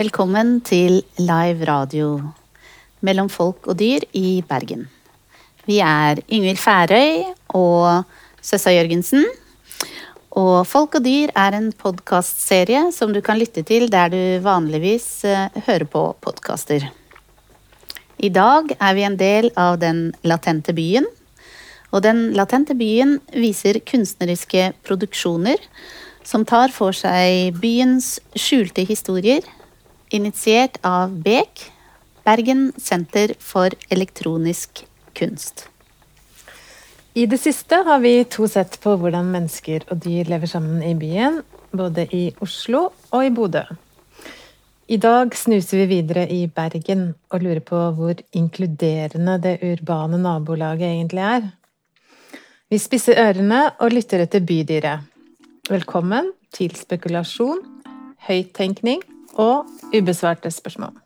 Velkommen til live radio mellom folk og dyr i Bergen. Vi er Yngvild Færøy og Søssa Jørgensen. Og Folk og dyr er en podkastserie som du kan lytte til der du vanligvis eh, hører på podkaster. I dag er vi en del av Den latente byen. Og Den latente byen viser kunstneriske produksjoner som tar for seg byens skjulte historier, initiert av BEK, Bergen senter for elektronisk kunst. I det siste har vi to sett på hvordan mennesker og dyr lever sammen i byen, både i Oslo og i Bodø. I dag snuser vi videre i Bergen og lurer på hvor inkluderende det urbane nabolaget egentlig er. Vi spisser ørene og lytter etter bydyret. Velkommen til spekulasjon, høyttenkning og ubesvarte spørsmål.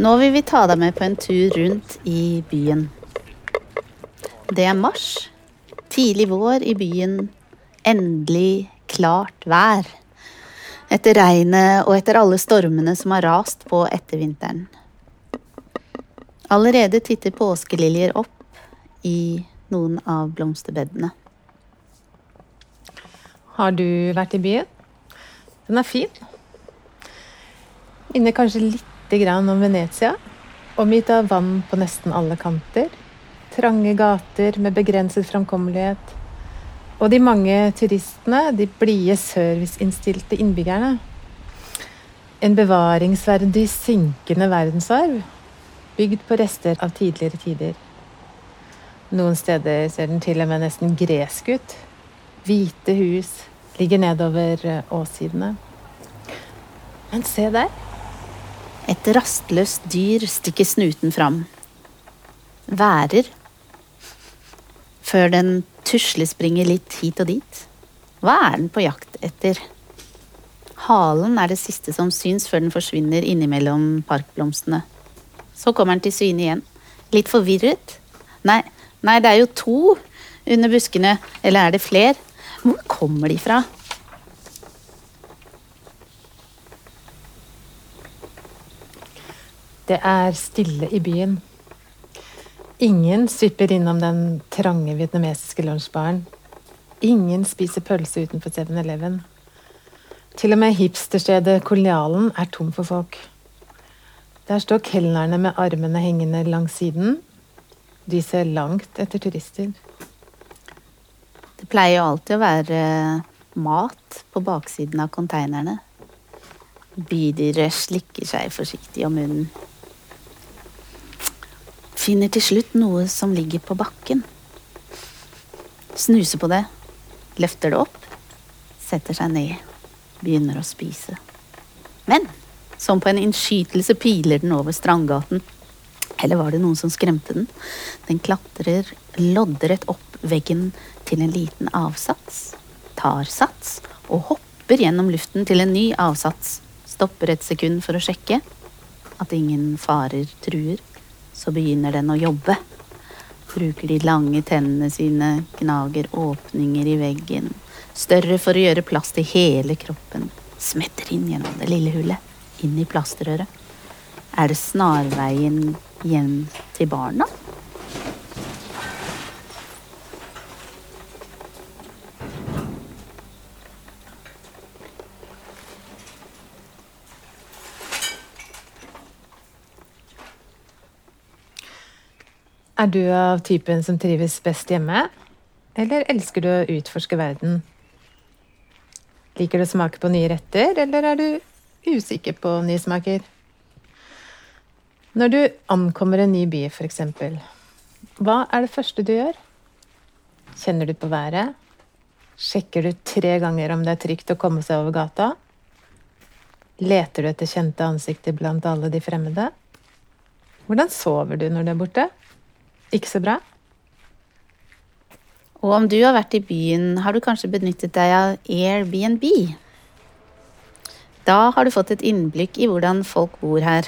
Nå vil vi ta deg med på en tur rundt i byen. Det er mars. Tidlig vår i byen. Endelig klart vær. Etter regnet og etter alle stormene som har rast på etter vinteren. Allerede titter påskeliljer opp i noen av blomsterbedene. Har du vært i byen? Den er fin. Minner kanskje litt grann om Venezia. Omgitt av vann på nesten alle kanter. Trange gater med begrenset framkommelighet. Og de mange turistene, de blide serviceinnstilte innbyggerne. En bevaringsverdig synkende verdensarv, bygd på rester av tidligere tider. Noen steder ser den til og med nesten gresk ut. Hvite hus ligger nedover åssidene. Men se der! Et rastløst dyr stikker snuten fram. Værer. Før den tuslespringer litt hit og dit. Hva er den på jakt etter? Halen er det siste som syns før den forsvinner innimellom parkblomstene. Så kommer den til syne igjen. Litt forvirret. Nei, nei, det er jo to under buskene. Eller er det fler? Hvor kommer de fra? Det er stille i byen. Ingen svipper innom den trange vietnamesiske lunsjbaren. Ingen spiser pølse utenfor 7-Eleven. Til og med hipsterstedet Kolonialen er tom for folk. Der står kelnerne med armene hengende langs siden. De ser langt etter turister. Det pleier jo alltid å være mat på baksiden av konteinerne. Bydyret slikker seg forsiktig om munnen finner til slutt noe som ligger på bakken. Snuser på det, løfter det opp, setter seg ned, begynner å spise. Men som på en innskytelse piler den over Strandgaten. Eller var det noen som skremte den? Den klatrer loddrett opp veggen til en liten avsats, tar sats og hopper gjennom luften til en ny avsats. Stopper et sekund for å sjekke at ingen farer truer så begynner den å jobbe. Bruker de lange tennene sine, gnager åpninger i veggen. Større for å gjøre plass til hele kroppen. Smetter inn gjennom det lille hullet. Inn i plastrøret. Er det snarveien hjem til barna? Er du av typen som trives best hjemme, eller elsker du å utforske verden? Liker du å smake på nye retter, eller er du usikker på nye smaker? Når du ankommer en ny by, f.eks., hva er det første du gjør? Kjenner du på været? Sjekker du tre ganger om det er trygt å komme seg over gata? Leter du etter kjente ansikter blant alle de fremmede? Hvordan sover du når du er borte? Ikke så bra? Og om du har vært i byen, har du kanskje benyttet deg av Airbnb? Da har du fått et innblikk i hvordan folk bor her.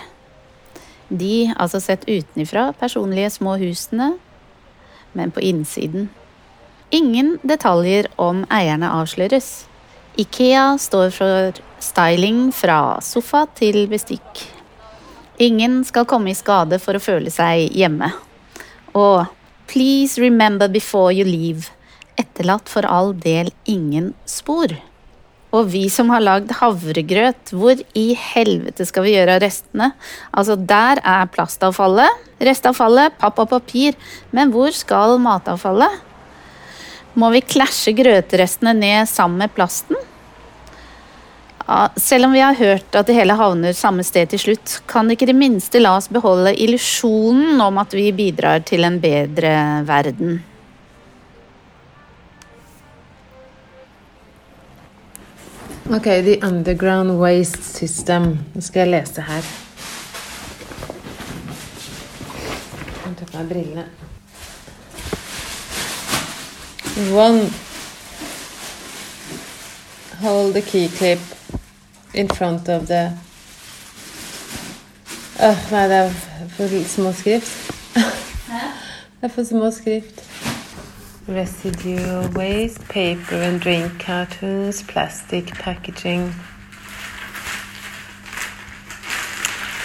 De, altså sett utenifra, personlige små husene, men på innsiden. Ingen detaljer om eierne avsløres. Ikea står for styling fra sofa til bestikk. Ingen skal komme i skade for å føle seg hjemme. Og please remember before you leave. Etterlatt for all del ingen spor. Og vi som har lagd havregrøt, hvor i helvete skal vi gjøre av restene? Altså, der er plastavfallet, restavfallet, papp og papir, men hvor skal matavfallet? Må vi klasje grøterestene ned sammen med plasten? Ja, selv om vi har hørt at det hele havner samme sted til slutt, kan ikke det minste la oss beholde illusjonen om at vi bidrar til en bedre verden. Ok, The Underground Waste System. Nå skal jeg lese her. Jeg tar på meg brillene. One. Hold the key clip in front of the Åh, Nei, det er for små skrift. Det er for små skrift. Residual waste, paper and drink cartons, plastic packaging.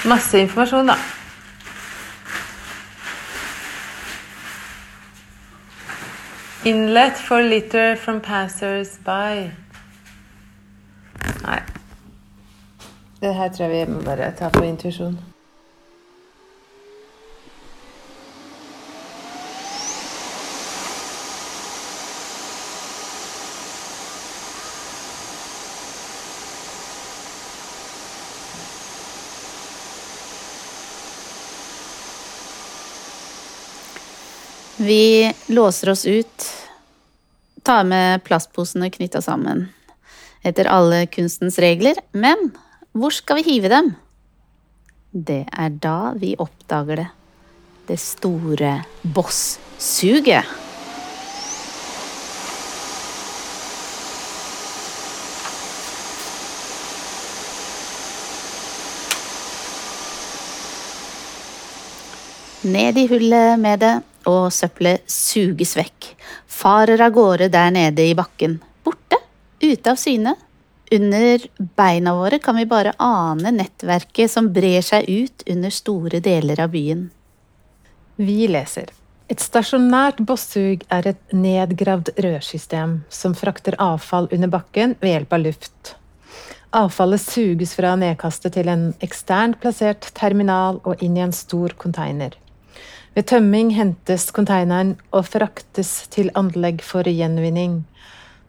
Masse informasjon, da. Inlet for litter from passers-by. Nei. Det her tror jeg vi må bare ta på intuisjon. Vi låser oss ut, tar med plastposene knytta sammen etter alle kunstens regler, men hvor skal vi hive dem? Det er da vi oppdager det. Det store boss-suget. Ned i hullet med det, og søppelet suges vekk. Farer av gårde der nede i bakken. Borte. Ute av syne. Under beina våre kan vi bare ane nettverket som brer seg ut under store deler av byen. Vi leser. Et stasjonært bossug er et nedgravd rørsystem som frakter avfall under bakken ved hjelp av luft. Avfallet suges fra nedkastet til en eksternt plassert terminal og inn i en stor container. Ved tømming hentes konteineren og fraktes til anlegg for gjenvinning.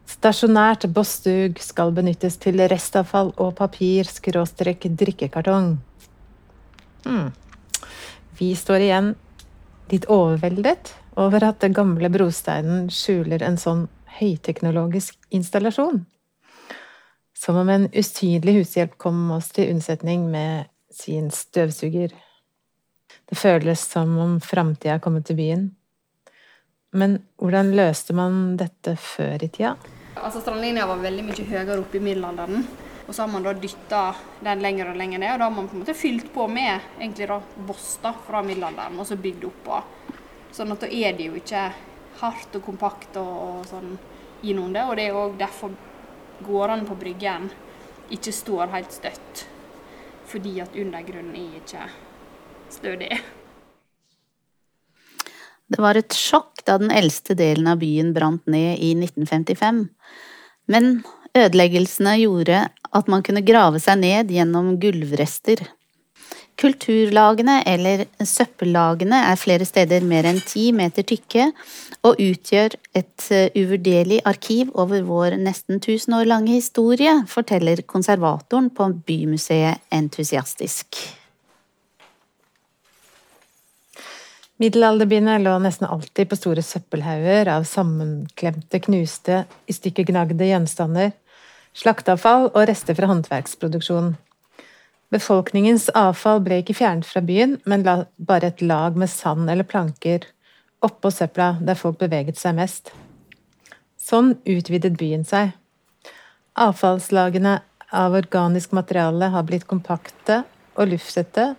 Stasjonært bossdug skal benyttes til restavfall og papir-drikkekartong. Hmm. Vi står igjen litt overveldet over at den gamle brosteinen skjuler en sånn høyteknologisk installasjon. Som om en usynlig hushjelp kom oss til unnsetning med sin støvsuger. Det føles som om framtida er til byen. Men hvordan løste man dette før i tida? Altså Strandlinja var veldig mye høyere oppe i middelalderen. Og så har man da dytta den lenger og lenger ned, og da har man på en måte fylt på med egentlig da boster fra middelalderen, og så bygd oppå. Sånn at da er det jo ikke hardt og kompakt og, og sånn innom det. Og det er òg derfor gårdene på Bryggen ikke står helt støtt. Fordi at undergrunnen er ikke stødig. Det var et sjokk da den eldste delen av byen brant ned i 1955. Men ødeleggelsene gjorde at man kunne grave seg ned gjennom gulvrester. Kulturlagene, eller søppellagene, er flere steder mer enn ti meter tykke og utgjør et eh, uvurderlig arkiv over vår nesten tusen år lange historie, forteller konservatoren på Bymuseet entusiastisk. Middelalderbyene lå nesten alltid på store søppelhauger av sammenklemte, knuste, i stykker gnagde gjenstander, slakteavfall og rester fra håndverksproduksjonen. Befolkningens avfall ble ikke fjernet fra byen, men la bare et lag med sand eller planker oppå søpla der folk beveget seg mest. Sånn utvidet byen seg. Avfallslagene av organisk materiale har blitt kompakte og lufttette,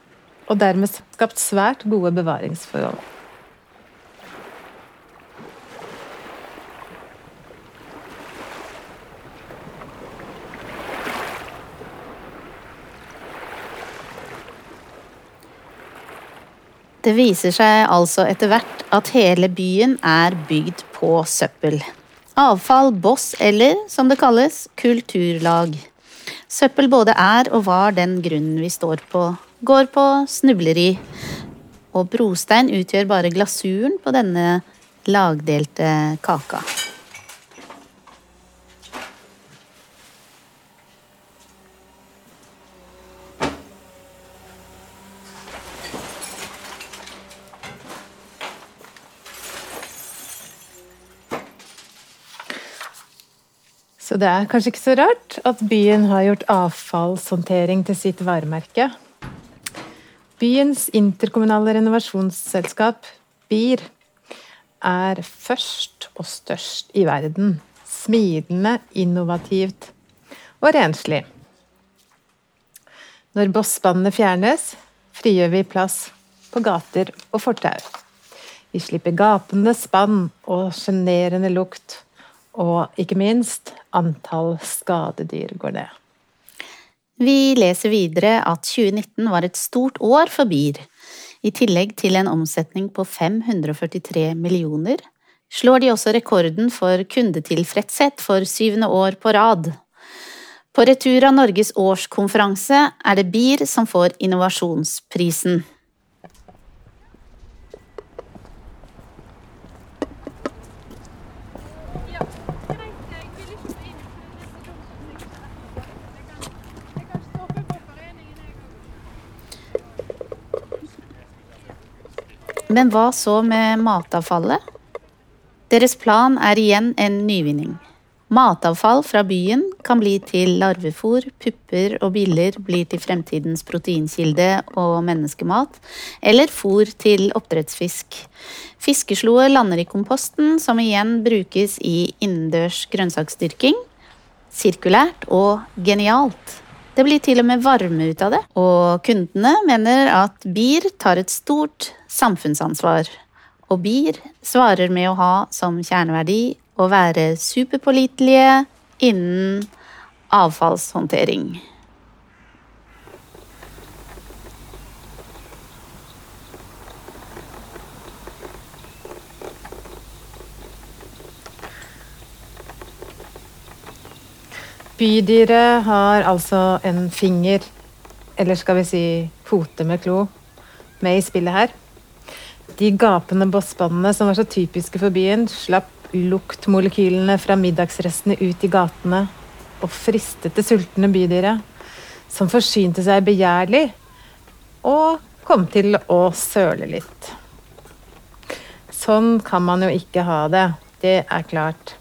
og dermed skapt svært gode bevaringsforhold. Det viser seg altså etter hvert at hele byen er bygd på søppel. Avfall, boss eller, som det kalles, kulturlag. Søppel både er og var den grunnen vi står på, går på, snubleri. Og brostein utgjør bare glasuren på denne lagdelte kaka. Så det er kanskje ikke så rart at byen har gjort avfallshåndtering til sitt varemerke. Byens interkommunale renovasjonsselskap, BIR, er først og størst i verden. Smilende, innovativt og renslig. Når bossbåndene fjernes, frigjør vi plass på gater og fortau. Vi slipper gapende spann og sjenerende lukt og ikke minst, antall skadedyr går ned. Vi leser videre at 2019 var et stort år for BIR. I tillegg til en omsetning på 543 millioner, slår de også rekorden for kundetilfredshet for syvende år på rad. På retur av Norges årskonferanse er det BIR som får innovasjonsprisen. Men hva så med matavfallet? Deres plan er igjen en nyvinning. Matavfall fra byen kan bli til larvefôr, pupper og biller blir til fremtidens proteinkilde og menneskemat, eller fôr til oppdrettsfisk. Fiskesloet lander i komposten, som igjen brukes i innendørs grønnsaksdyrking. Sirkulært og genialt. Det blir til og med varme ut av det, og kundene mener at BIR tar et stort samfunnsansvar. Og BIR svarer med å ha som kjerneverdi å være superpålitelige innen avfallshåndtering. Bydyret har altså en finger, eller skal vi si fote med klo, med i spillet her. De gapende bossbåndene som var så typiske for byen, slapp luktmolekylene fra middagsrestene ut i gatene og fristet det sultne bydyret, som forsynte seg begjærlig og kom til å søle litt. Sånn kan man jo ikke ha det, det er klart.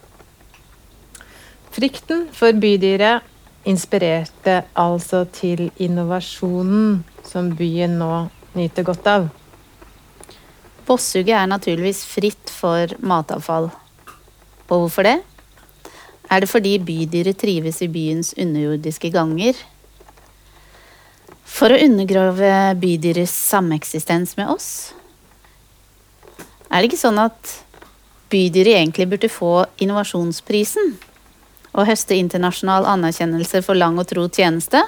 Frykten for bydyret inspirerte altså til innovasjonen som byen nå nyter godt av. Bossuget er naturligvis fritt for matavfall. Og hvorfor det? Er det fordi bydyret trives i byens underjordiske ganger? For å undergrave bydyrets sameksistens med oss? Er det ikke sånn at bydyret egentlig burde få innovasjonsprisen? Og høste internasjonal anerkjennelse for lang og tro tjeneste.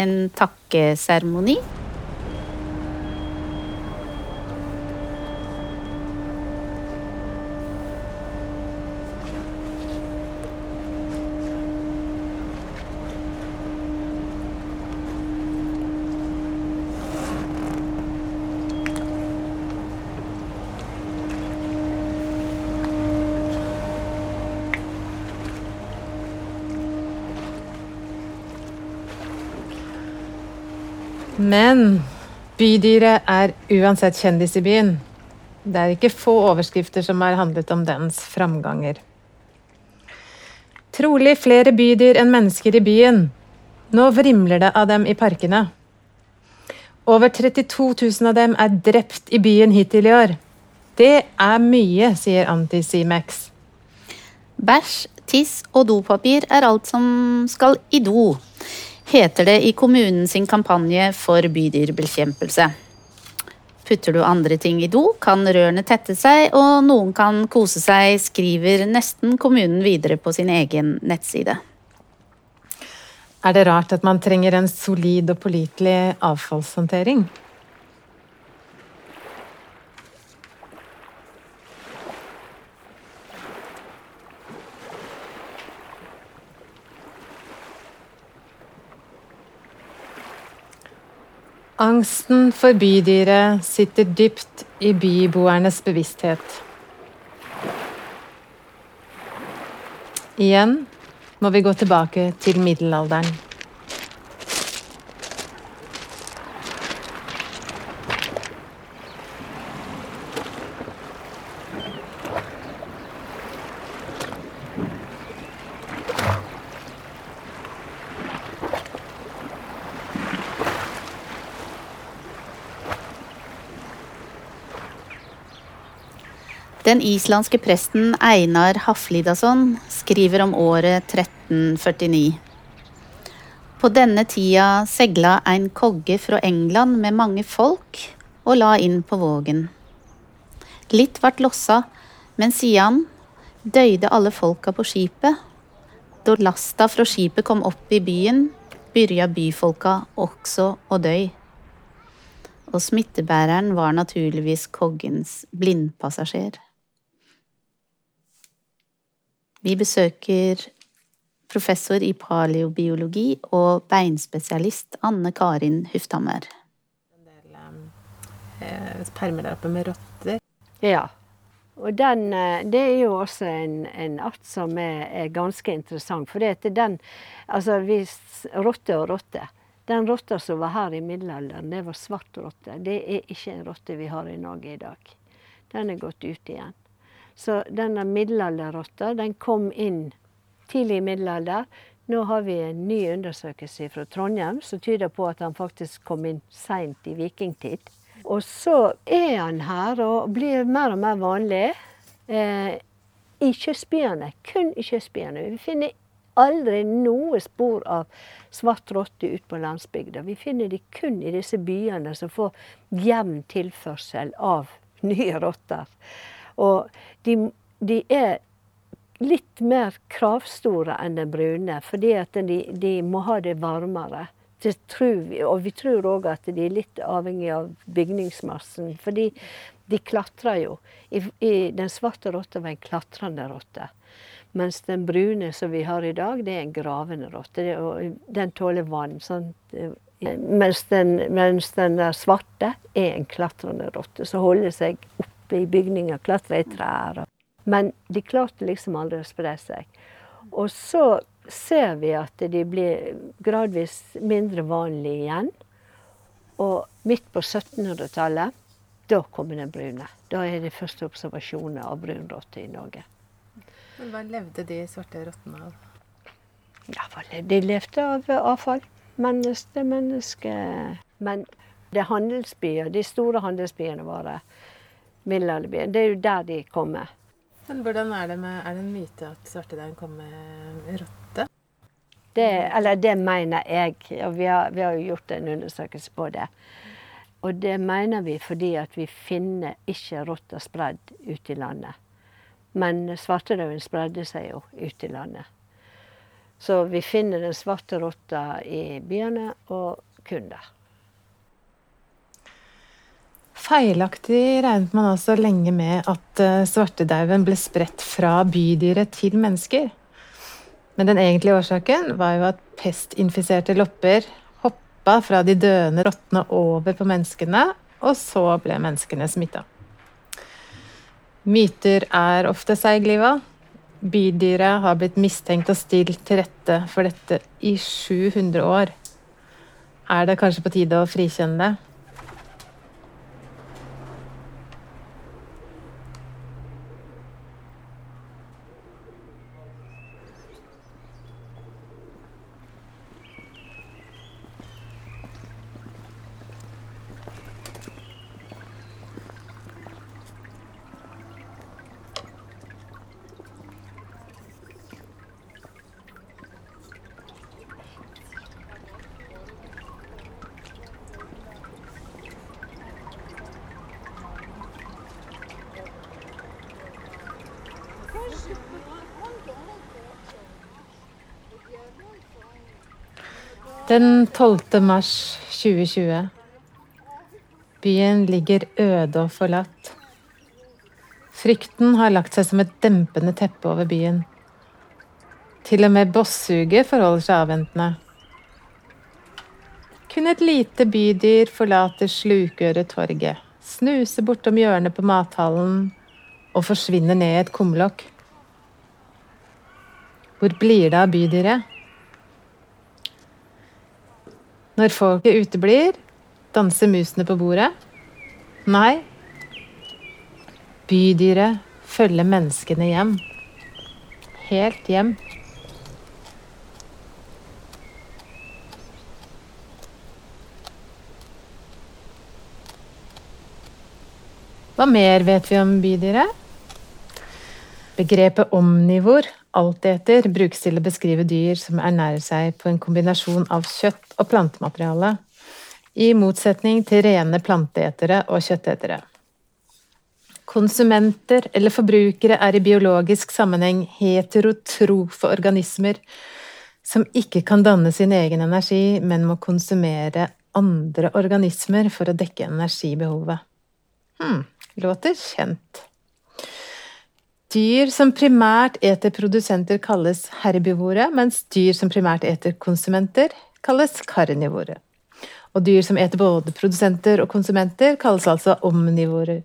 En takkeseremoni. Men bydyret er uansett kjendis i byen. Det er ikke få overskrifter som har handlet om dens framganger. Trolig flere bydyr enn mennesker i byen. Nå vrimler det av dem i parkene. Over 32 000 av dem er drept i byen hittil i år. Det er mye, sier Anti-Cimex. Bæsj, tiss og dopapir er alt som skal i do, heter det i kommunen sin kampanje for bydyrbekjempelse. Putter du andre ting i do, kan rørene tette seg, og noen kan kose seg, skriver nesten kommunen videre på sin egen nettside. Er det rart at man trenger en solid og pålitelig avfallshåndtering? Angsten for bydyret sitter dypt i byboernes bevissthet. Igjen må vi gå tilbake til middelalderen. Den islandske presten Einar Haflidason skriver om året 1349. På denne tida segla ein kogge fra England med mange folk og la inn på Vågen. Litt vart lossa, men sidan døyde alle folka på skipet. Da lasta fra skipet kom opp i byen, byrja byfolka også å døy. Og smittebæreren var naturligvis koggens blindpassasjer. Vi besøker professor i paleobiologi og beinspesialist Anne Karin Hufthammer. En del eh, permer der oppe med rotter. Ja. Og den, eh, det er jo også en, en art som er, er, ganske interessant. For det er den Altså, hvis rotte og rotte. Den rotta som var her i middelalderen, det var svart rotte. Det er ikke en rotte vi har i Norge i dag. Den er gått ut igjen. Så denne middelalderrotta den kom inn tidlig i middelalder. Nå har vi en ny undersøkelse fra Trondheim som tyder på at han faktisk kom inn seint i vikingtid. Og så er han her og blir mer og mer vanlig eh, i kystbyene. Kun i kystbyene. Vi finner aldri noe spor av svart rotte ute på landsbygda. Vi finner de kun i disse byene som får jevn tilførsel av nye rotter. Og de, de er litt mer kravstore enn den brune, fordi at de, de må ha det varmere. Det tror vi, og vi tror òg at de er litt avhengig av bygningsmassen. Fordi de klatrer jo. I, i den svarte rotta var en klatrende rotte. Mens den brune som vi har i dag, det er en gravende rotte. Den tåler vann. Sånn. Mens, den, mens den svarte er en klatrende rotte som holder seg oppe oppe i bygninger, klatre i trær. Men de klarte liksom aldri å spre seg. Og så ser vi at de blir gradvis mindre vanlige igjen. Og midt på 1700-tallet, da kommer den brune. Da er det første observasjoner av brunrotte i Norge. Men hva levde de svarte rottene av? Ja, De levde av avfall. Menneske, menneske. Men det er handelsbyer, de store handelsbyene våre middelalderbyen. Det er jo der de kommer. Men hvordan er det med Er det en myte at svartedauden kommer med rotte? Det, eller det mener jeg, og vi har, vi har jo gjort en undersøkelse på det. Og det mener vi fordi at vi finner ikke rotta spredd ute i landet. Men svartedauden spredde seg jo ute i landet. Så vi finner den svarte rotta i byene, og kun der. Feilaktig regnet man altså lenge med at eh, svartedauden ble spredt fra bydyret til mennesker. Men den egentlige årsaken var jo at pestinfiserte lopper hoppa fra de døende rottene over på menneskene, og så ble menneskene smitta. Myter er ofte seigliva. Bydyret har blitt mistenkt og stilt til rette for dette i 700 år. Er det kanskje på tide å frikjenne det? Den 12. mars 2020. Byen ligger øde og forlatt. Frykten har lagt seg som et dempende teppe over byen. Til og med bossuget forholder seg avventende. Kun et lite bydyr forlater Slukøretorget, snuser bortom hjørnet på mathallen og forsvinner ned i et kumlokk. Hvor blir det av bydyret? Når folket uteblir, danser musene på bordet? Nei. Bydyret følger menneskene hjem. Helt hjem. Hva mer vet vi om bydyret? Begrepet omnivor alteter brukes til å beskrive dyr som ernærer seg på en kombinasjon av kjøtt og plantemateriale, i motsetning til rene planteetere og kjøttetere. Konsumenter eller forbrukere er i biologisk sammenheng heterotrofe organismer som ikke kan danne sin egen energi, men må konsumere andre organismer for å dekke energibehovet. Hm, låter kjent. Dyr som primært eter produsenter, kalles herbivore, mens dyr som primært eter konsumenter, kalles karnivore. Og dyr som eter både produsenter og konsumenter, kalles altså omnivorer.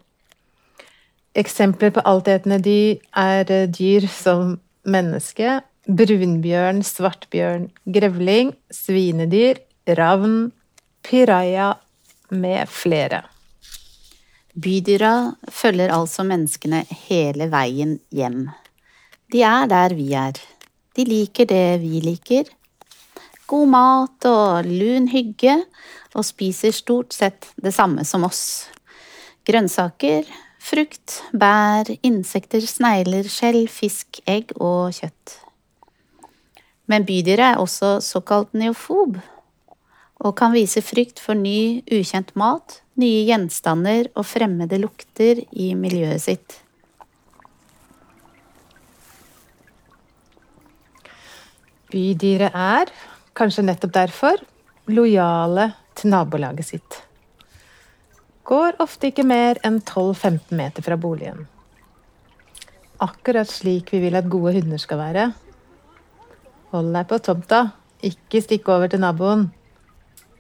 Eksempler på altetende dyr er eh, dyr som menneske, brunbjørn, svartbjørn, grevling, svinedyr, ravn, piraja med flere. Bydyra følger altså menneskene hele veien hjem. De er der vi er. De liker det vi liker. God mat og lun hygge, og spiser stort sett det samme som oss. Grønnsaker, frukt, bær, insekter, snegler, skjell, fisk, egg og kjøtt. Men bydyret er også såkalt neofob, og kan vise frykt for ny, ukjent mat, nye gjenstander og fremmede lukter i miljøet sitt. Bydyret er, kanskje nettopp derfor, lojale til nabolaget sitt. Går ofte ikke mer enn 12-15 meter fra boligen. Akkurat slik vi vil at gode hunder skal være. Hold deg på tomta, ikke stikk over til naboen.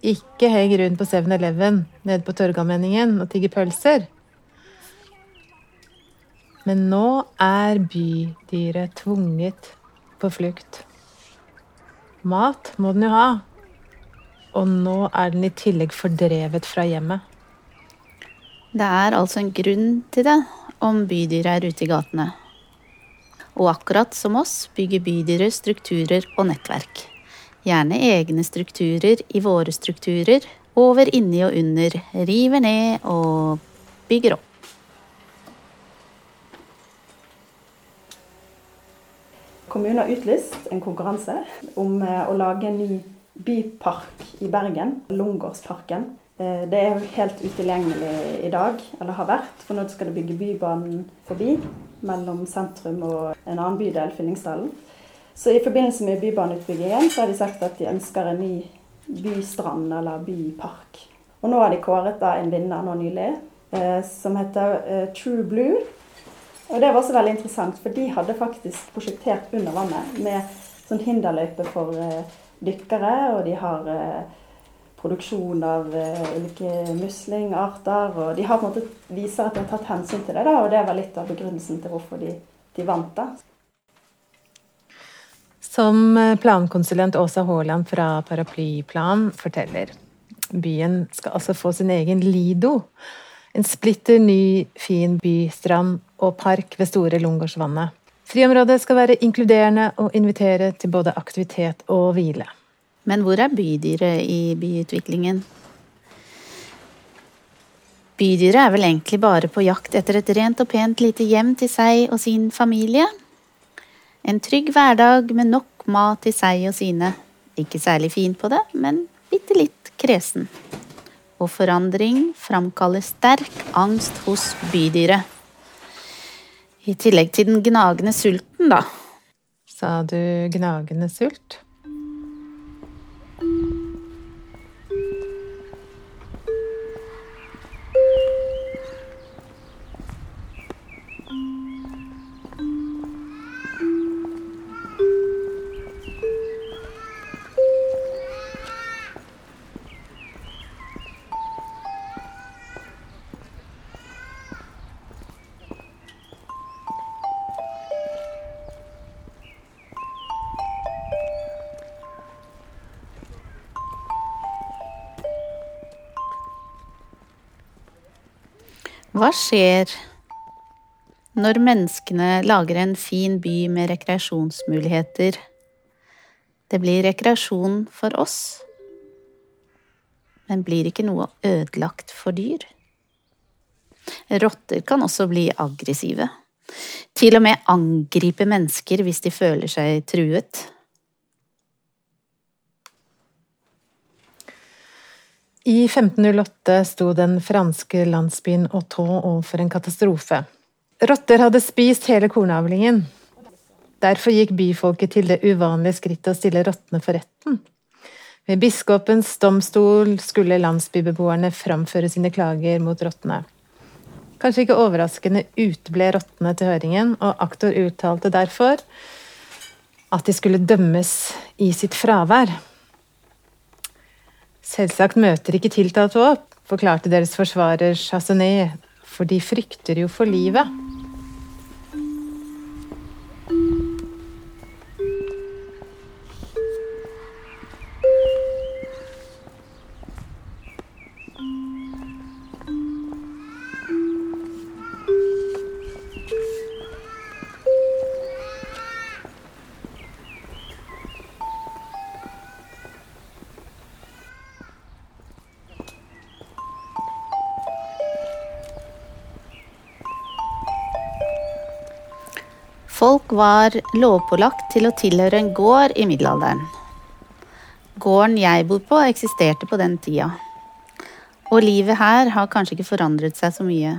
Ikke heng rundt på 7-Eleven nede på Torgallmenningen og tigge pølser. Men nå er bydyret tvunget på flukt. Mat må den jo ha. Og nå er den i tillegg fordrevet fra hjemmet. Det er altså en grunn til det om bydyret er ute i gatene. Og akkurat som oss bygger bydyret strukturer og nettverk. Gjerne egne strukturer i våre strukturer. Over, inni og under. River ned og bygger opp. Kommunen har utlyst en konkurranse om eh, å lage en ny bypark i Bergen. Lungårdsparken. Eh, det er helt utilgjengelig i dag, eller har vært, for nå skal det bygge Bybanen forbi mellom sentrum og en annen bydel, Fyllingsdalen. Så i forbindelse med bybaneutbyggingen så har de sagt at de ønsker en ny bystrand eller bypark. Og nå har de kåret da en vinner nå nylig, eh, som heter eh, True Blue. Og det var også veldig interessant, for de hadde faktisk prosjektert under vannet med sånn hinderløype for eh, dykkere, og de har produksjon av ulike muslingarter. Og de har på en måte viser at de har tatt hensyn til det, da, og det var litt av begrunnelsen til hvorfor de, de vant. da. Som eh, plankonsulent Åsa Haaland fra Paraplyplan forteller. Byen skal altså få sin egen Lido. En splitter ny, fin bystrand og park ved Store Lungårdsvannet. Friområdet skal være inkluderende og invitere til både aktivitet og hvile. Men hvor er bydyret i byutviklingen? Bydyret er vel egentlig bare på jakt etter et rent og pent lite hjem til seg og sin familie? En trygg hverdag med nok mat til seg og sine. Ikke særlig fin på det, men bitte litt kresen. Og forandring framkaller sterk angst hos bydyret. I tillegg til den gnagende sulten, da. Sa du gnagende sult? Hva skjer når menneskene lager en fin by med rekreasjonsmuligheter? Det blir rekreasjon for oss, men blir ikke noe ødelagt for dyr? Rotter kan også bli aggressive. Til og med angripe mennesker hvis de føler seg truet. I 1508 sto den franske landsbyen Auton overfor en katastrofe. Rotter hadde spist hele kornavlingen. Derfor gikk byfolket til det uvanlige skrittet å stille rottene for retten. Ved biskopens domstol skulle landsbybeboerne framføre sine klager mot rottene. Kanskje ikke overraskende uteble rottene til høringen, og aktor uttalte derfor at de skulle dømmes i sitt fravær. Selvsagt møter ikke tiltalte opp, forklarte deres forsvarer Chassonet, for de frykter jo for livet. Var lovpålagt til å tilhøre en gård i middelalderen. Gården jeg bor på, eksisterte på den tida. Og livet her har kanskje ikke forandret seg så mye.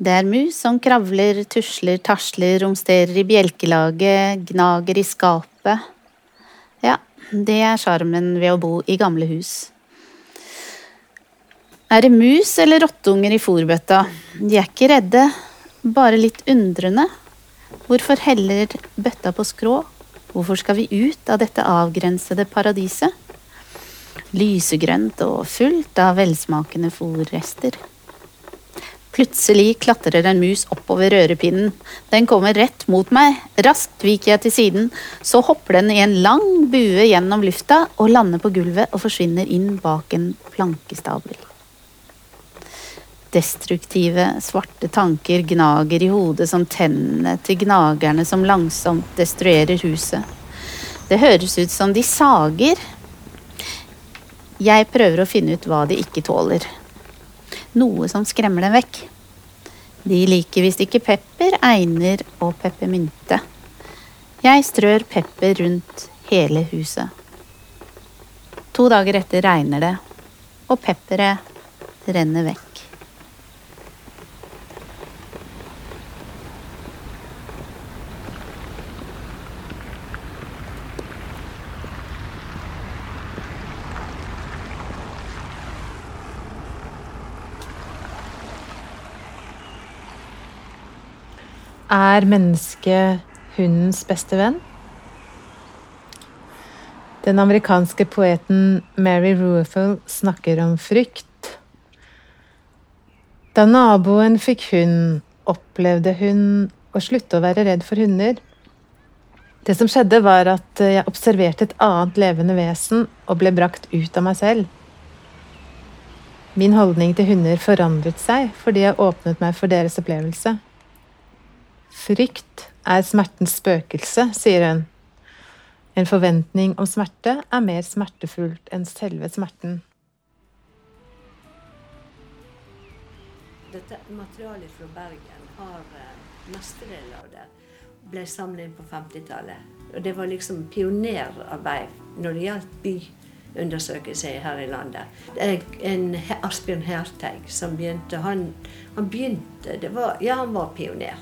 Det er mus som kravler, tusler, tasler, romsterer i bjelkelaget, gnager i skapet. Ja, det er sjarmen ved å bo i gamle hus. Er det mus eller rotteunger i fòrbøtta? De er ikke redde, bare litt undrende. Hvorfor heller bøtta på skrå? Hvorfor skal vi ut av dette avgrensede paradiset? Lysegrønt og fullt av velsmakende fòrrester. Plutselig klatrer en mus oppover rørepinnen. Den kommer rett mot meg. Raskt viker jeg til siden. Så hopper den i en lang bue gjennom lufta og lander på gulvet og forsvinner inn bak en plankestabel. Destruktive, svarte tanker gnager i hodet som tennene til gnagerne som langsomt destruerer huset. Det høres ut som de sager. Jeg prøver å finne ut hva de ikke tåler. Noe som skremmer dem vekk. De liker visst ikke pepper, einer og peppermynte. Jeg strør pepper rundt hele huset. To dager etter regner det, og pepperet renner vekk. Er mennesket hundens beste venn? Den amerikanske poeten Mary Ruefel snakker om frykt. Da naboen fikk hund, opplevde hun å slutte å være redd for hunder. Det som skjedde, var at jeg observerte et annet levende vesen og ble brakt ut av meg selv. Min holdning til hunder forandret seg fordi jeg åpnet meg for deres opplevelse. Frykt er smertens spøkelse, sier hun. En forventning om smerte er mer smertefullt enn selve smerten. Dette materialet fra Bergen har eh, mestedelen av det ble samlet inn på 50-tallet. Og det var liksom pionerarbeid når det gjaldt byundersøkelser her i landet. Det er en Asbjørn Herteig som begynte Han, han begynte var, Ja, han var pioner.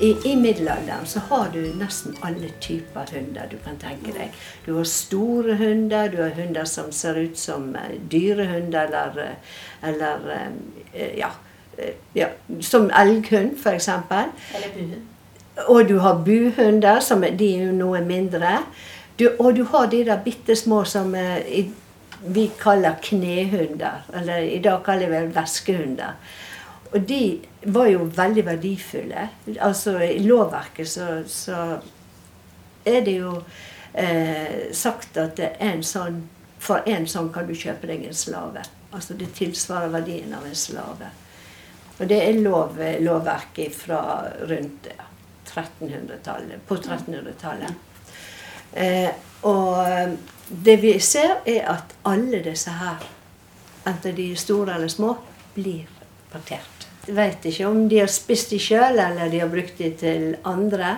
I, I, middelalderen så har du nesten alle typer hunder du kan tenke deg. Du har store hunder, du har hunder som ser ut som uh, dyrehunder, eller, uh, eller uh, ja, ja, som elghund, f.eks. Eller buhund. Og du har buhunder, som de er jo noe mindre. Du, og du har de der bitte små som vi kaller knehunder. Eller i dag kaller vi væskehunder. Og de var jo veldig verdifulle. Altså I lovverket så, så er det jo eh, sagt at en sånn, for en sånn kan du kjøpe deg en slave. Altså Det tilsvarer verdien av en slave. Og det er lov, lovverket fra rundt 1300-tallet, på 1300-tallet. Eh, og det vi ser, er at alle disse her, enten de er store eller små, blir partert. Jeg vet ikke om de har spist de sjøl, eller de har brukt de til andre.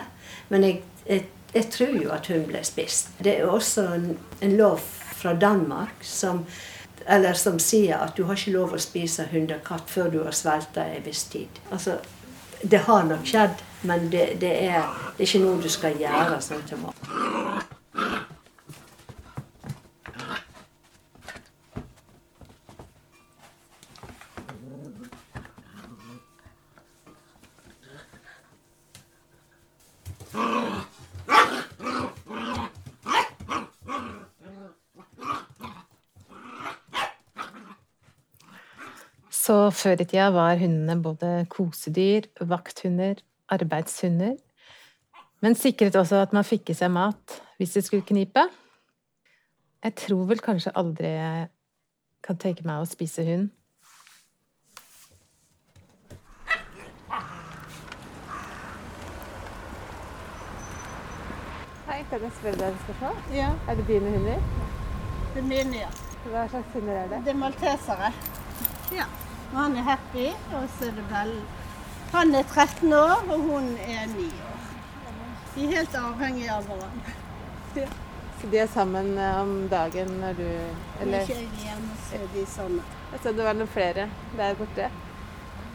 Men jeg, jeg, jeg, tror jo at hun ble spist. Det er også en, en lov fra Danmark som, som sier at du har ikke lov å spise hund og katt før du har svelta en viss tid. Altså, det har nok skjedd, men det, det, er, det er ikke noe du skal gjøre sånn til morgen. Så før i tida var hundene både kosedyr, vakthunder, arbeidshunder, men sikret også at man fikk i seg mat hvis det skulle knipe. Jeg tror vel kanskje aldri jeg kan tenke meg å spise hund. Hei, kan jeg spørre deg et spørsmål? Ja. Er det dine hunder? Det er mine, ja. Hva slags hunder er det? Det er maltesere. Ja. Og han er happy, og så er det vel Han er 13 år, og hun er 9 år. De er helt avhengige av hverandre. Ja. Så de er sammen eh, om dagen når du Eller? Ikke jeg hjemme, så er de sammen. Jeg så det var noen flere der borte.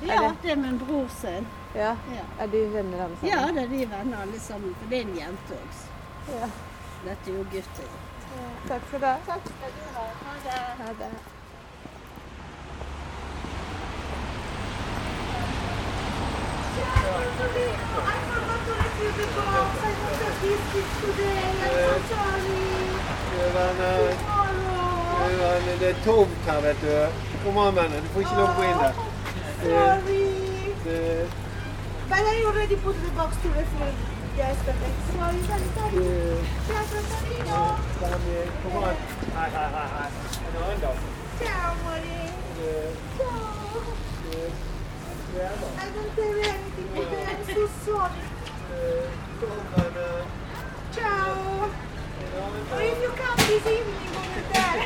Ja, det? det er min bror sin. Ja. ja. Er de venner alle sammen? Ja, det er de venner alle sammen. For det er en jente også. Ja. Dette er jo gutter. Ja. Takk for det. Takk skal du ha. Ha det. Ha det. Det er tomt her, vet du. Kom an, venner. Du får ikke lov å gå inn der. Sorry. But I already put the box to refresh yesterday. Sorry, sorry, sorry. Kom an. Hei, hei, hei. hei. En annen dag. Ciao, amore. Ciao. I don't you anything, okay? I'm so sorry. Ciao. Or if you come this evening over there,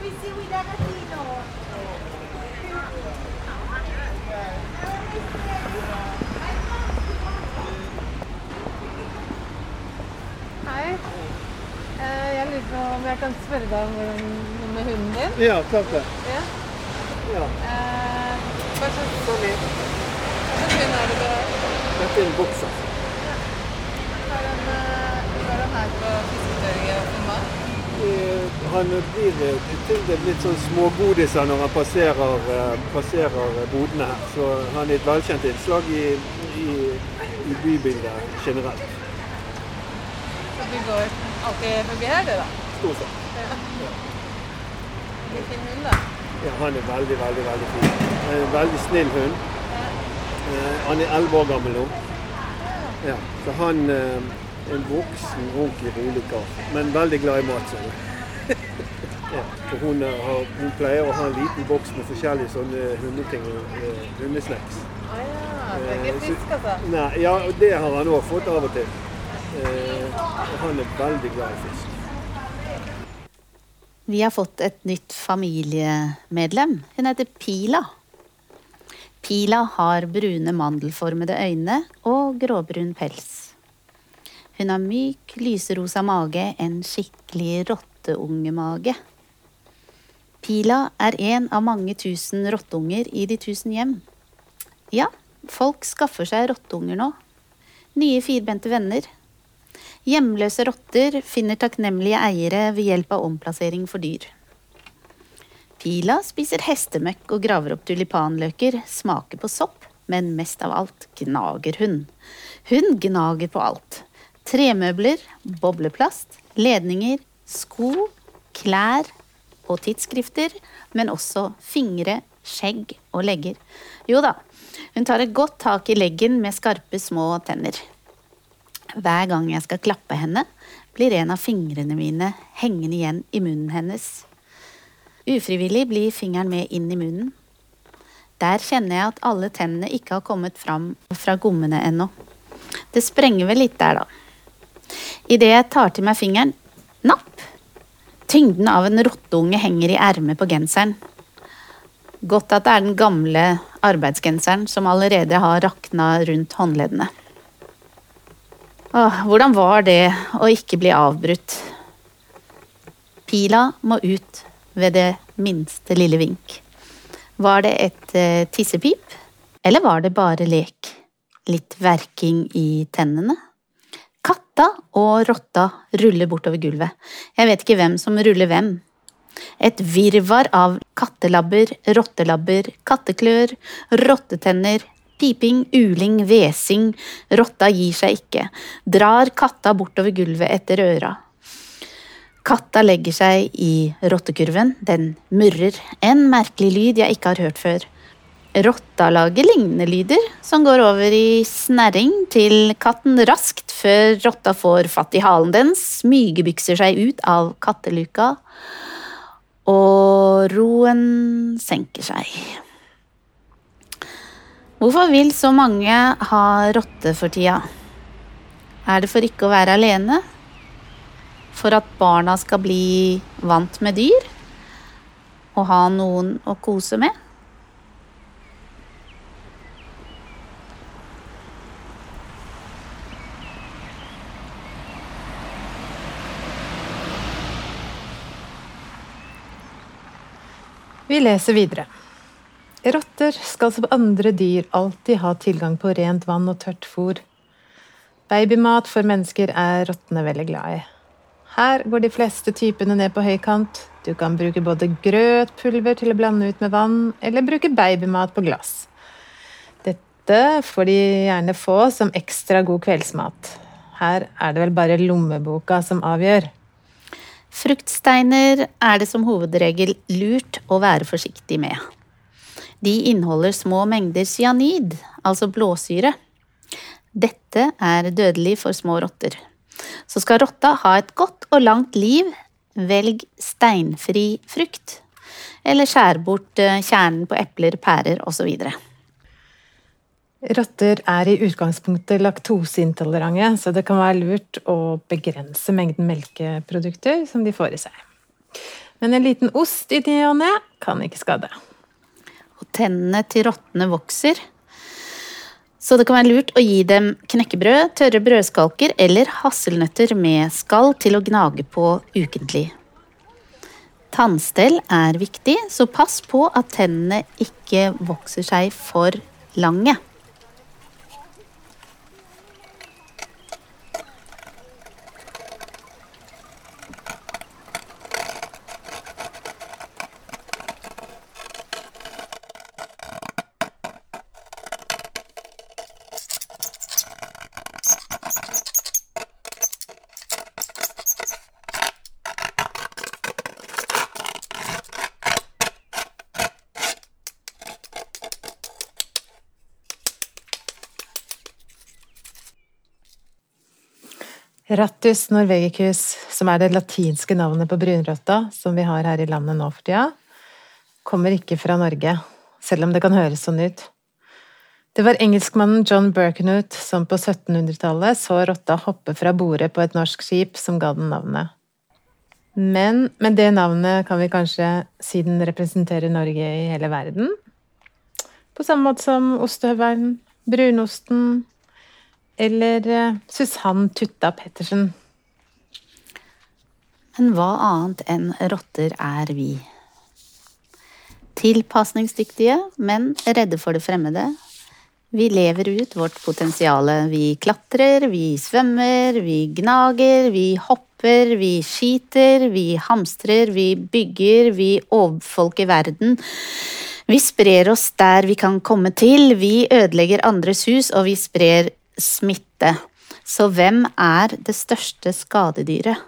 we see with Agatino. Hei. Jeg lurer på om jeg kan spørre deg om med hunden din? Ja, klart det. Ja. ja. Hva slags fin er det du? Dette er en bokser. Ja. Var han, var han her på og filma? Han blir tildelt litt sånn smågodiser når han passerer, passerer, bodene her. Så han er et velkjent innslag i, i, i bybildet generelt. Så du går alltid forbi her, du da? Stort sett. Ja. ja. Hvilken hund, da? Ja, han er veldig, veldig veldig fin. En veldig snill hund. Uh, han er elleve år gammel nå. Ja, så han uh, er en voksen, ordentlig rolig kar. Men veldig glad i mat. ja, for hun, har, hun, pleier å ha en liten boks med forskjellige sånne hundeting. Hundesnacks. Ah, ja. Ikke fisk, altså? Nei, ja, det har han òg fått av og til. han er veldig glad i fisk. Vi har fått et nytt familiemedlem. Hun heter Pila. Pila har brune mandelformede øyne og gråbrun pels. Hun har myk, lyserosa mage, en skikkelig rotteungemage. Pila er en av mange tusen rotteunger i De tusen hjem. Ja, folk skaffer seg rotteunger nå. nye firbente venner. Hjemløse rotter finner takknemlige eiere ved hjelp av omplassering for dyr. Pila spiser hestemøkk og graver opp tulipanløker, smaker på sopp, men mest av alt gnager hun. Hun gnager på alt. Tremøbler, bobleplast, ledninger, sko, klær og tidsskrifter, men også fingre, skjegg og legger. Jo da, hun tar et godt tak i leggen med skarpe, små tenner. Hver gang jeg skal klappe henne, blir en av fingrene mine hengende igjen i munnen hennes. Ufrivillig blir fingeren med inn i munnen. Der kjenner jeg at alle tennene ikke har kommet fram fra gommene ennå. Det sprenger vel litt der, da. Idet jeg tar til meg fingeren, napp! Tyngden av en rotteunge henger i ermet på genseren. Godt at det er den gamle arbeidsgenseren som allerede har rakna rundt håndleddene. Åh, hvordan var det å ikke bli avbrutt? Pila må ut ved det minste lille vink. Var det et eh, tissepip, eller var det bare lek? Litt verking i tennene? Katta og rotta ruller bortover gulvet. Jeg vet ikke hvem som ruller hvem. Et virvar av kattelabber, rottelabber, katteklør, rottetenner, piping, uling, hvesing. Rotta gir seg ikke. Drar katta bortover gulvet etter øra. Katta legger seg i rottekurven. Den murrer. En merkelig lyd jeg ikke har hørt før. Rotta lager lignende lyder, som går over i snerring til katten raskt, før rotta får fatt i halen dens, smygebykser seg ut av katteluka, og roen senker seg. Hvorfor vil så mange ha rotte for tida? Er det for ikke å være alene? For at barna skal bli vant med dyr? Og ha noen å kose med? Vi leser videre. Rotter skal som andre dyr alltid ha tilgang på rent vann og tørt fôr. Babymat for mennesker er rottene veldig glad i. Her går de fleste typene ned på høykant. Du kan bruke både grøtpulver til å blande ut med vann, eller bruke babymat på glass. Dette får de gjerne få som ekstra god kveldsmat. Her er det vel bare lommeboka som avgjør. Fruktsteiner er det som hovedregel lurt å være forsiktig med. De inneholder små mengder cyanid, altså blåsyre. Dette er dødelig for små rotter. Så skal rotta ha et godt og langt liv, velg steinfri frukt. Eller skjær bort eh, kjernen på epler, pærer osv. Rotter er i utgangspunktet laktoseintolerante, så det kan være lurt å begrense mengden melkeprodukter som de får i seg. Men en liten ost i ny og ne kan ikke skade. Og tennene til rottene vokser. Så det kan være lurt å gi dem knekkebrød, tørre brødskalker eller hasselnøtter med skall til å gnage på ukentlig. Tannstell er viktig, så pass på at tennene ikke vokser seg for lange. Rattus norvegicus, som er det latinske navnet på brunrotta som vi har her i landet nå for tida, kommer ikke fra Norge, selv om det kan høres sånn ut. Det var engelskmannen John Birkenhout som på 1700-tallet så rotta hoppe fra bordet på et norsk skip som ga den navnet. Men med det navnet kan vi kanskje si den representerer Norge i hele verden. På samme måte som ostehøvelen, brunosten, eller eh, Susann Tutta Pettersen. Men hva annet enn rotter er vi? Tilpasningsdyktige, men redde for det fremmede. Vi lever ut vårt potensial. Vi klatrer, vi svømmer, vi gnager, vi hopper, vi skiter, vi hamstrer, vi bygger, vi overfolker verden. Vi sprer oss der vi kan komme til, vi ødelegger andres hus, og vi sprer smitte. Så hvem er det største skadedyret?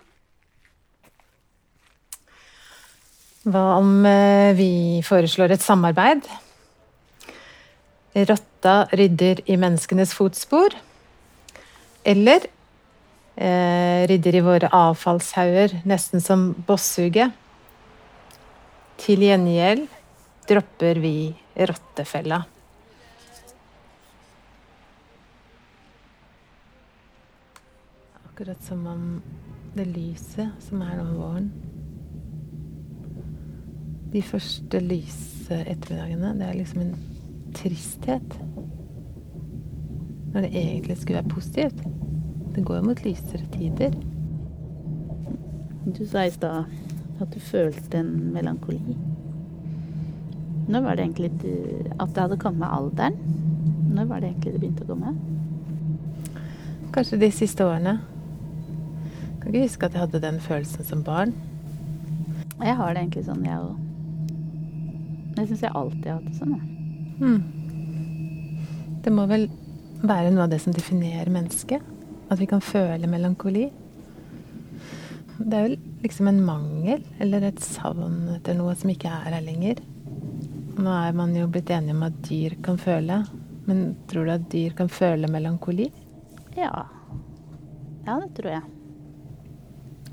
Hva om eh, vi foreslår et samarbeid? Rotta rydder i menneskenes fotspor. Eller eh, rydder i våre avfallshauger, nesten som bosshuget. Til gjengjeld dropper vi rottefella. Akkurat som om det lyset som er nå våren De første lyse ettermiddagene, det er liksom en tristhet. Når det egentlig skulle være positivt. Det går jo mot lysere tider. Du sa i stad at du følte en melankoli. Når var det egentlig du, at det hadde kommet med alderen? Når var det egentlig det begynte å komme? Kanskje de siste årene. Kan ikke huske at jeg hadde den følelsen som barn. Jeg har det egentlig sånn, jeg òg. Jeg syns jeg alltid har hatt det sånn. jeg. Mm. Det må vel være noe av det som definerer mennesket? At vi kan føle melankoli? Det er vel liksom en mangel eller et savn etter noe som ikke er her lenger. Nå er man jo blitt enige om at dyr kan føle. Men tror du at dyr kan føle melankoli? Ja. Ja, det tror jeg.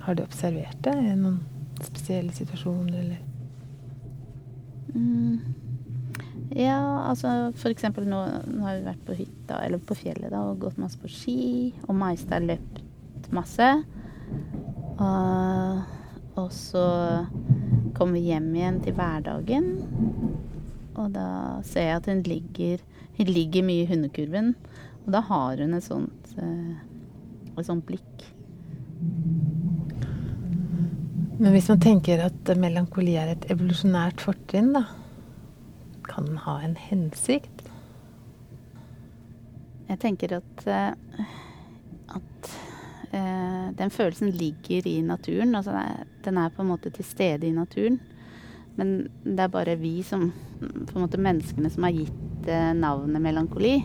Har du observert det i noen spesielle situasjoner, eller? Mm. Ja, altså eksempel nå, nå har vi vært på hytta, eller på fjellet da, og gått masse på ski. Og Maista har løpt masse. Og, og så kommer vi hjem igjen til hverdagen. Og da ser jeg at hun ligger, hun ligger mye i hundekurven. Og da har hun et sånt, eh, et sånt blikk. Men hvis man tenker at melankoli er et evolusjonært fortrinn, da, kan den ha en hensikt? Jeg tenker at, eh, at eh, den følelsen ligger i naturen. Altså den er på en måte til stede i naturen. Men det er bare vi som på en måte menneskene som har gitt eh, navnet melankoli.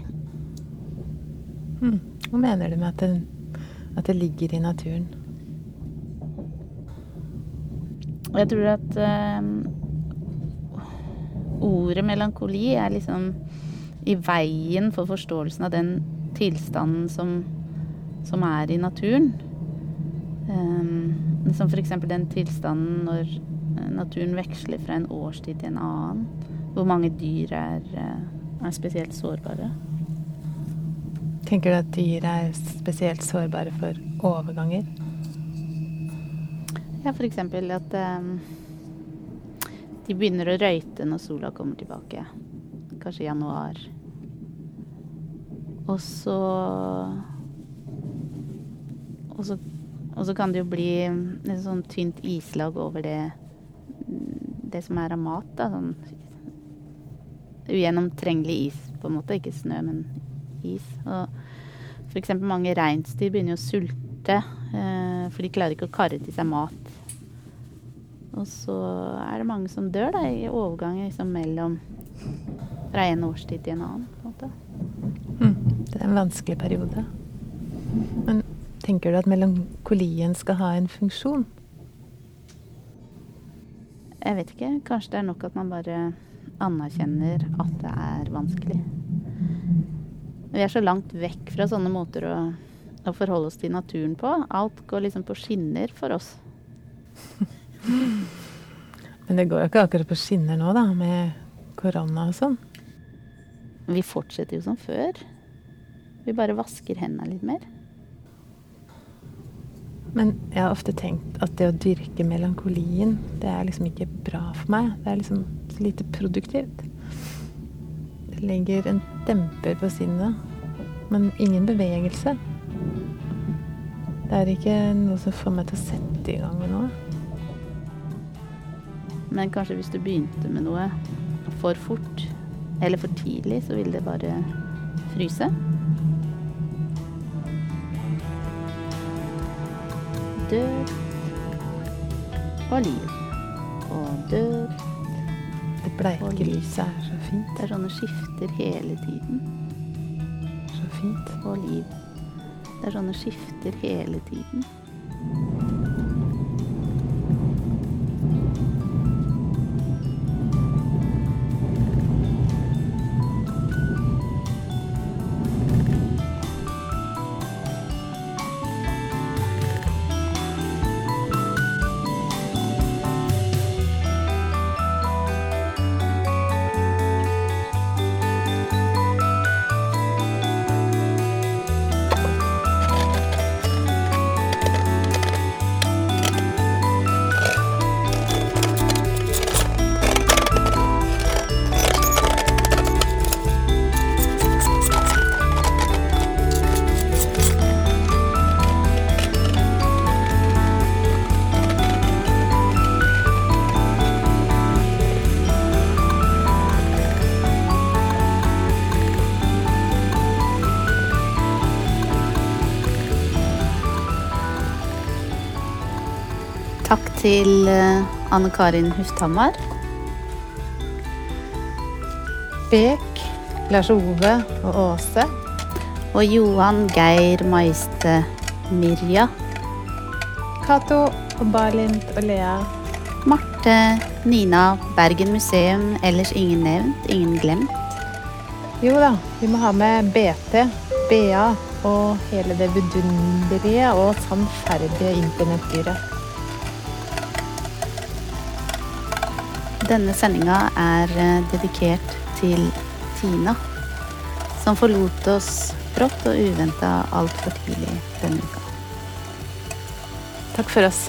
Hmm. Hva mener du med at, den, at det ligger i naturen? Jeg tror at eh, ordet melankoli er liksom i veien for forståelsen av den tilstanden som, som er i naturen. Um, som f.eks. den tilstanden når naturen veksler fra en årstid til en annen. Hvor mange dyr er, er spesielt sårbare. Tenker du at dyr er spesielt sårbare for overganger? Ja, f.eks. at um, de begynner å røyte når sola kommer tilbake. Kanskje i januar. Og så Og så, og så kan det jo bli et sånn tynt islag over det, det som er av mat. Da. Sånn ugjennomtrengelig is, på en måte. Ikke snø, men is. Og eksempel mange reinsdyr begynner å sulte, eh, for de klarer ikke å karre til seg mat. Og så er det mange som dør da, i overgangen liksom, mellom fra en årstid til en annen. på en. Mm, det er en vanskelig periode. Men tenker du at melankolien skal ha en funksjon? Jeg vet ikke. Kanskje det er nok at man bare anerkjenner at det er vanskelig. Vi er så langt vekk fra sånne måter å, å forholde oss til naturen på. Alt går liksom på skinner for oss. Men det går jo ikke akkurat på skinner nå, da, med korona og sånn. Vi fortsetter jo som før. Vi bare vasker hendene litt mer. Men jeg har ofte tenkt at det å dyrke melankolien, det er liksom ikke bra for meg. Det er liksom lite produktivt. Det legger en demper på sinnet, men ingen bevegelse. Det er ikke noe som får meg til å sette i gang med noe. Men kanskje hvis du begynte med noe for fort, eller for tidlig, så ville det bare Fryse. Død og liv. Og død Det bleike lyset er så fint. Det er sånne skifter hele tiden. Så fint. Og liv. Det er sånne skifter hele tiden. Til eh, Anne Karin Husthamar. Bek, Lars Ove og Åse. Og Johan Geir Maiste Mirja. Cato og Balint og Lea. Marte, Nina, Bergen museum, ellers ingen nevnt, ingen glemt. Jo da, vi må ha med BT, BA og hele det vidunderlige og sannferdige internettdyret. Denne sendinga er eh, dedikert til Tina, som forlot oss brått og uventa altfor tidlig denne uka. Takk for oss.